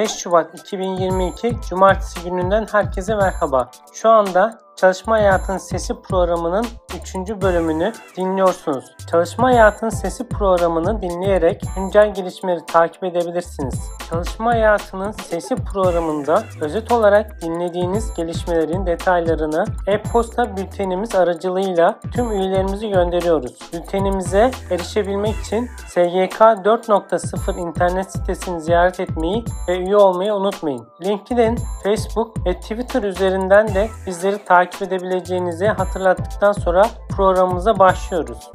5 Şubat 2022 Cumartesi gününden herkese merhaba. Şu anda Çalışma Hayatın Sesi programının 3. bölümünü dinliyorsunuz. Çalışma Hayatın Sesi programını dinleyerek güncel gelişmeleri takip edebilirsiniz. Çalışma Hayatının Sesi programında özet olarak dinlediğiniz gelişmelerin detaylarını e-posta bültenimiz aracılığıyla tüm üyelerimizi gönderiyoruz. Bültenimize erişebilmek için SGK 4.0 internet sitesini ziyaret etmeyi ve üye olmayı unutmayın. LinkedIn, Facebook ve Twitter üzerinden de bizleri takip edebileceğinizi hatırlattıktan sonra programımıza başlıyoruz.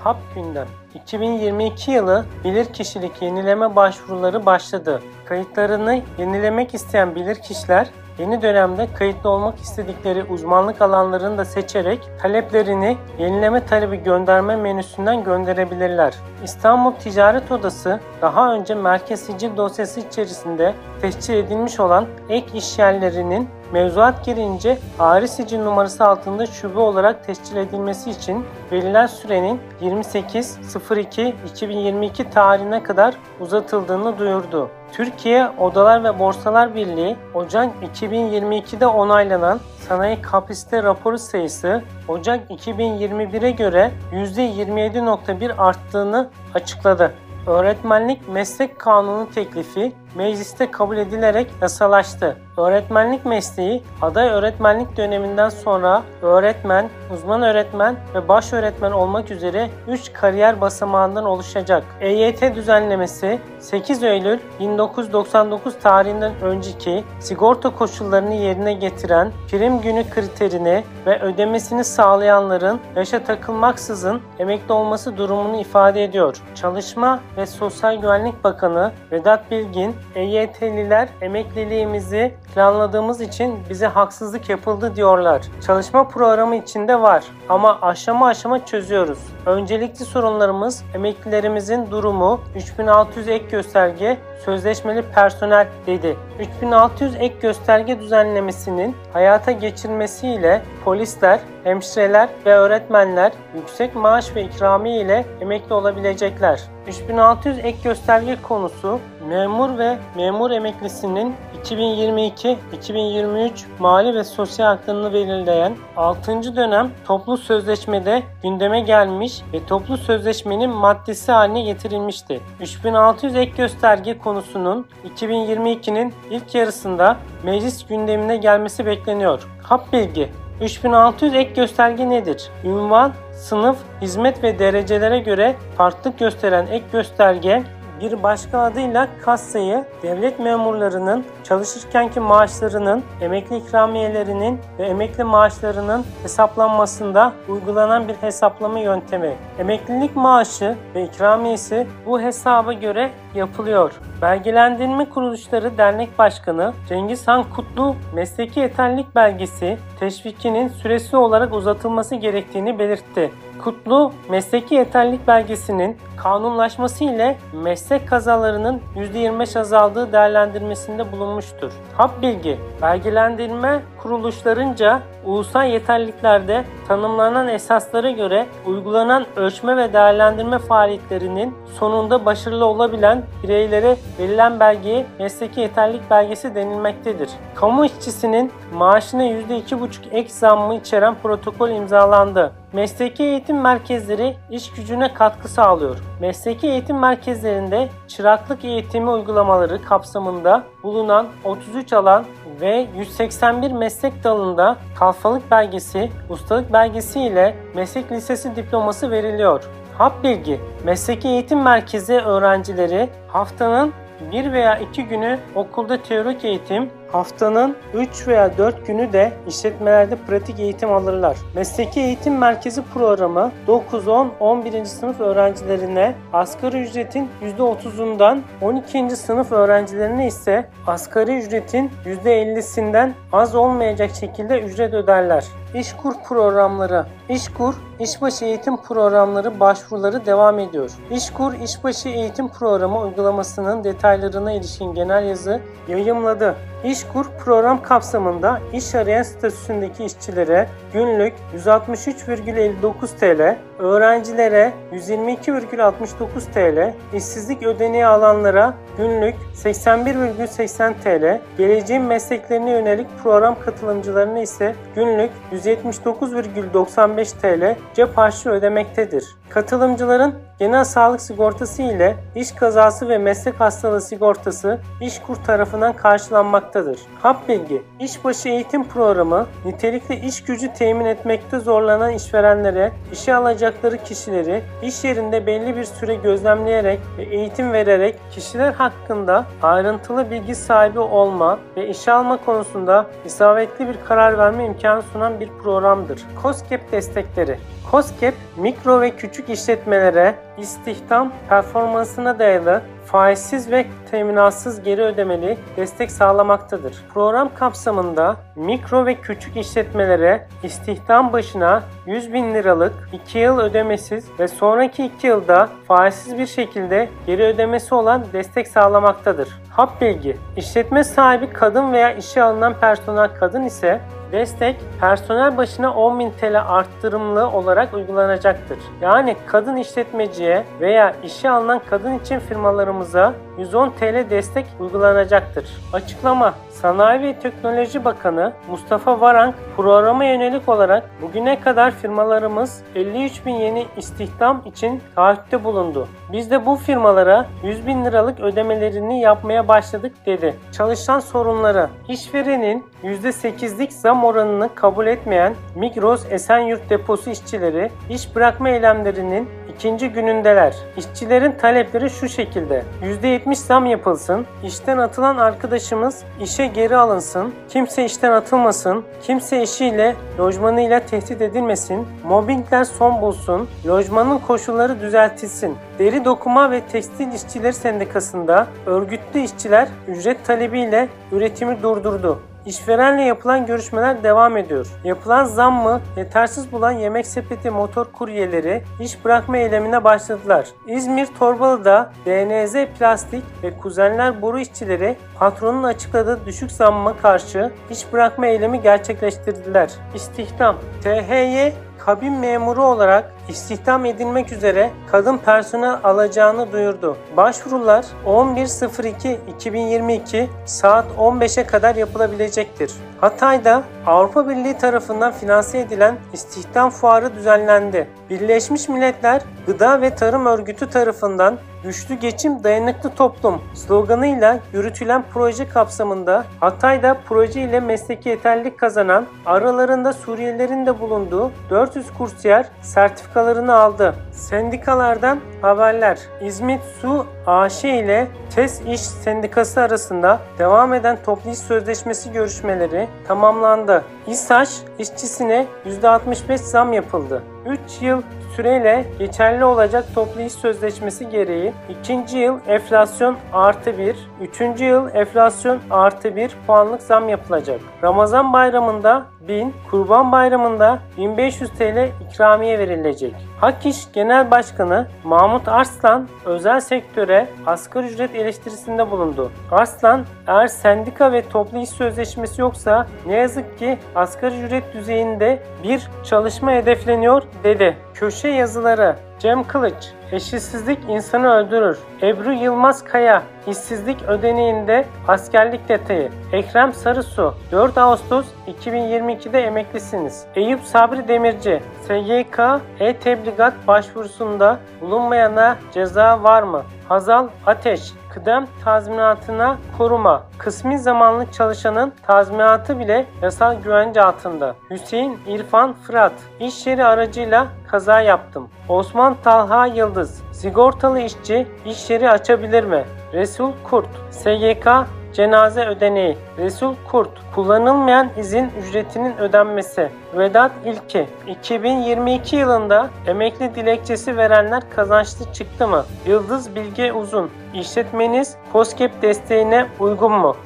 Hap gündem 2022 yılı bilirkişilik yenileme başvuruları başladı. Kayıtlarını yenilemek isteyen bilirkişiler Yeni dönemde kayıtlı olmak istedikleri uzmanlık alanlarını da seçerek taleplerini yenileme talebi gönderme menüsünden gönderebilirler. İstanbul Ticaret Odası daha önce merkez sicil dosyası içerisinde tescil edilmiş olan ek işyerlerinin mevzuat girince ayrı sicil numarası altında şube olarak tescil edilmesi için verilen sürenin 28.02.2022 tarihine kadar uzatıldığını duyurdu. Türkiye Odalar ve Borsalar Birliği Ocak 2022'de onaylanan sanayi kapasite raporu sayısı Ocak 2021'e göre %27.1 arttığını açıkladı. Öğretmenlik Meslek Kanunu teklifi mecliste kabul edilerek yasalaştı. Öğretmenlik mesleği aday öğretmenlik döneminden sonra öğretmen, uzman öğretmen ve baş öğretmen olmak üzere 3 kariyer basamağından oluşacak. EYT düzenlemesi 8 Eylül 1999 tarihinden önceki sigorta koşullarını yerine getiren prim günü kriterini ve ödemesini sağlayanların yaşa takılmaksızın emekli olması durumunu ifade ediyor. Çalışma ve Sosyal Güvenlik Bakanı Vedat Bilgin EYT'liler emekliliğimizi planladığımız için bize haksızlık yapıldı diyorlar. Çalışma programı içinde var ama aşama aşama çözüyoruz. Öncelikli sorunlarımız emeklilerimizin durumu 3600 ek gösterge sözleşmeli personel dedi. 3600 ek gösterge düzenlemesinin hayata geçirmesiyle polisler, hemşireler ve öğretmenler yüksek maaş ve ikramiye ile emekli olabilecekler. 3600 ek gösterge konusu memur ve memur emeklisinin 2022-2023 mali ve sosyal haklarını belirleyen 6. dönem toplu sözleşmede gündeme gelmiş ve toplu sözleşmenin maddesi haline getirilmişti. 3600 ek gösterge konusunun 2022'nin ilk yarısında meclis gündemine gelmesi bekleniyor. Hap bilgi 3600 ek gösterge nedir? Ünvan, sınıf, hizmet ve derecelere göre farklılık gösteren ek gösterge bir başka adıyla kassayı devlet memurlarının çalışırkenki maaşlarının, emekli ikramiyelerinin ve emekli maaşlarının hesaplanmasında uygulanan bir hesaplama yöntemi. Emeklilik maaşı ve ikramiyesi bu hesaba göre yapılıyor. Belgelendirme Kuruluşları Dernek Başkanı Cengiz Han Kutlu mesleki yeterlilik belgesi teşvikinin süresi olarak uzatılması gerektiğini belirtti. Kutlu, mesleki yeterlilik belgesinin kanunlaşması ile meslek kazalarının %25 azaldığı değerlendirmesinde bulunmuştur. Hap bilgi, belgelendirme kuruluşlarınca ulusal yeterliliklerde tanımlanan esaslara göre uygulanan ölçme ve değerlendirme faaliyetlerinin sonunda başarılı olabilen bireylere verilen belgeye mesleki yeterlilik belgesi denilmektedir. Kamu işçisinin maaşına %2,5 ek zammı içeren protokol imzalandı. Mesleki eğitim merkezleri iş gücüne katkı sağlıyor. Mesleki eğitim merkezlerinde çıraklık eğitimi uygulamaları kapsamında bulunan 33 alan ve 181 meslek dalında kalfalık belgesi, ustalık belgesi ile meslek lisesi diploması veriliyor. Hap bilgi, mesleki eğitim merkezi öğrencileri haftanın bir veya iki günü okulda teorik eğitim, haftanın 3 veya 4 günü de işletmelerde pratik eğitim alırlar. Mesleki Eğitim Merkezi programı 9-10-11. sınıf öğrencilerine asgari ücretin %30'undan 12. sınıf öğrencilerine ise asgari ücretin %50'sinden az olmayacak şekilde ücret öderler. İşkur programları İşkur, İşbaşı Eğitim Programları başvuruları devam ediyor. İşkur, İşbaşı Eğitim Programı uygulamasının detaylarına ilişkin genel yazı yayımladı. İşkur program kapsamında iş arayan statüsündeki işçilere günlük 163,59 TL, öğrencilere 122,69 TL, işsizlik ödeneği alanlara günlük 81,80 TL, geleceğin mesleklerine yönelik program katılımcılarına ise günlük 179,95 TL cep harçlığı ödemektedir. Katılımcıların genel sağlık sigortası ile iş kazası ve meslek hastalığı sigortası İşkur tarafından karşılanmaktadır. Hap bilgi, işbaşı eğitim programı nitelikli iş gücü temin etmekte zorlanan işverenlere işe alacakları kişileri iş yerinde belli bir süre gözlemleyerek ve eğitim vererek kişiler hakkında ayrıntılı bilgi sahibi olma ve işe alma konusunda isabetli bir karar verme imkanı sunan bir programdır. COSGAP destekleri COSGAP, mikro ve küçük işletmelere istihdam performansına dayalı faizsiz ve teminatsız geri ödemeli destek sağlamaktadır. Program kapsamında mikro ve küçük işletmelere istihdam başına 100 bin liralık 2 yıl ödemesiz ve sonraki 2 yılda faizsiz bir şekilde geri ödemesi olan destek sağlamaktadır. Hap bilgi, işletme sahibi kadın veya işe alınan personel kadın ise Destek personel başına 10.000 TL arttırımlı olarak uygulanacaktır. Yani kadın işletmeciye veya işe alınan kadın için firmalarımıza 110 TL destek uygulanacaktır. Açıklama Sanayi ve Teknoloji Bakanı Mustafa Varank programa yönelik olarak bugüne kadar firmalarımız 53 bin yeni istihdam için taahhütte bulundu. Biz de bu firmalara 100 bin liralık ödemelerini yapmaya başladık dedi. Çalışan sorunları işverenin %8'lik zam oranını kabul etmeyen Migros Esenyurt deposu işçileri iş bırakma eylemlerinin ikinci günündeler. İşçilerin talepleri şu şekilde. %70 zam yapılsın, işten atılan arkadaşımız işe geri alınsın, kimse işten atılmasın, kimse eşiyle, lojmanıyla tehdit edilmesin, mobbingler son bulsun, lojmanın koşulları düzeltilsin. Deri Dokuma ve Tekstil İşçileri Sendikası'nda örgütlü işçiler ücret talebiyle üretimi durdurdu. İşverenle yapılan görüşmeler devam ediyor. Yapılan zam mı yetersiz bulan yemek sepeti motor kuryeleri iş bırakma eylemine başladılar. İzmir Torbalı'da DNZ Plastik ve Kuzenler Boru işçileri patronun açıkladığı düşük zamma karşı iş bırakma eylemi gerçekleştirdiler. İstihdam THY kabin memuru olarak istihdam edilmek üzere kadın personel alacağını duyurdu. Başvurular 11.02.2022 saat 15'e kadar yapılabilecektir. Hatay'da Avrupa Birliği tarafından finanse edilen istihdam fuarı düzenlendi. Birleşmiş Milletler Gıda ve Tarım Örgütü tarafından Güçlü Geçim Dayanıklı Toplum sloganıyla yürütülen proje kapsamında Hatay'da proje ile mesleki yeterlilik kazanan aralarında Suriyelilerin de bulunduğu 400 kursiyer sertifikalarını aldı. Sendikalardan haberler. İzmit Su AŞ ile TES İş Sendikası arasında devam eden toplu iş sözleşmesi görüşmeleri tamamlandı. İSAŞ işçisine %65 zam yapıldı. 3 yıl süreyle geçerli olacak toplu iş sözleşmesi gereği ikinci yıl enflasyon artı 1, üçüncü yıl enflasyon artı 1 puanlık zam yapılacak. Ramazan bayramında 1000, Kurban Bayramı'nda 1500 TL ikramiye verilecek. Hak Genel Başkanı Mahmut Arslan özel sektöre asgari ücret eleştirisinde bulundu. Arslan eğer sendika ve toplu iş sözleşmesi yoksa ne yazık ki asgari ücret düzeyinde bir çalışma hedefleniyor dedi. Köşe yazıları Cem Kılıç Eşitsizlik insanı öldürür. Ebru Yılmaz Kaya işsizlik ödeneğinde askerlik detayı. Ekrem Sarısu 4 Ağustos 2022'de emeklisiniz. Eyüp Sabri Demirci SGK e-tebligat başvurusunda bulunmayana ceza var mı? Hazal Ateş kıdem tazminatına koruma. Kısmi zamanlı çalışanın tazminatı bile yasal güvence altında. Hüseyin İrfan Fırat iş yeri aracıyla kaza yaptım. Osman Talha Yıldız sigortalı işçi iş yeri açabilir mi? Resul Kurt SGK cenaze ödeneği, Resul Kurt, kullanılmayan izin ücretinin ödenmesi, Vedat İlki, 2022 yılında emekli dilekçesi verenler kazançlı çıktı mı? Yıldız Bilge Uzun, işletmeniz COSGAP desteğine uygun mu?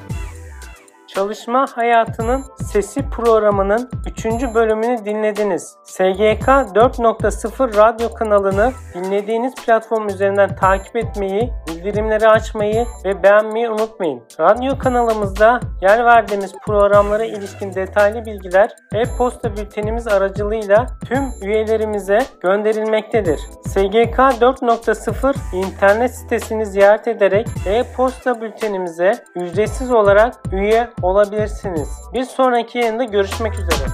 Çalışma Hayatının Sesi programının 3. bölümünü dinlediniz. SGK 4.0 radyo kanalını dinlediğiniz platform üzerinden takip etmeyi, bildirimleri açmayı ve beğenmeyi unutmayın. Radyo kanalımızda yer verdiğimiz programlara ilişkin detaylı bilgiler e-posta bültenimiz aracılığıyla tüm üyelerimize gönderilmektedir. SGK 4.0 internet sitesini ziyaret ederek e-posta bültenimize ücretsiz olarak üye olabilirsiniz. Bir sonraki yayında görüşmek üzere.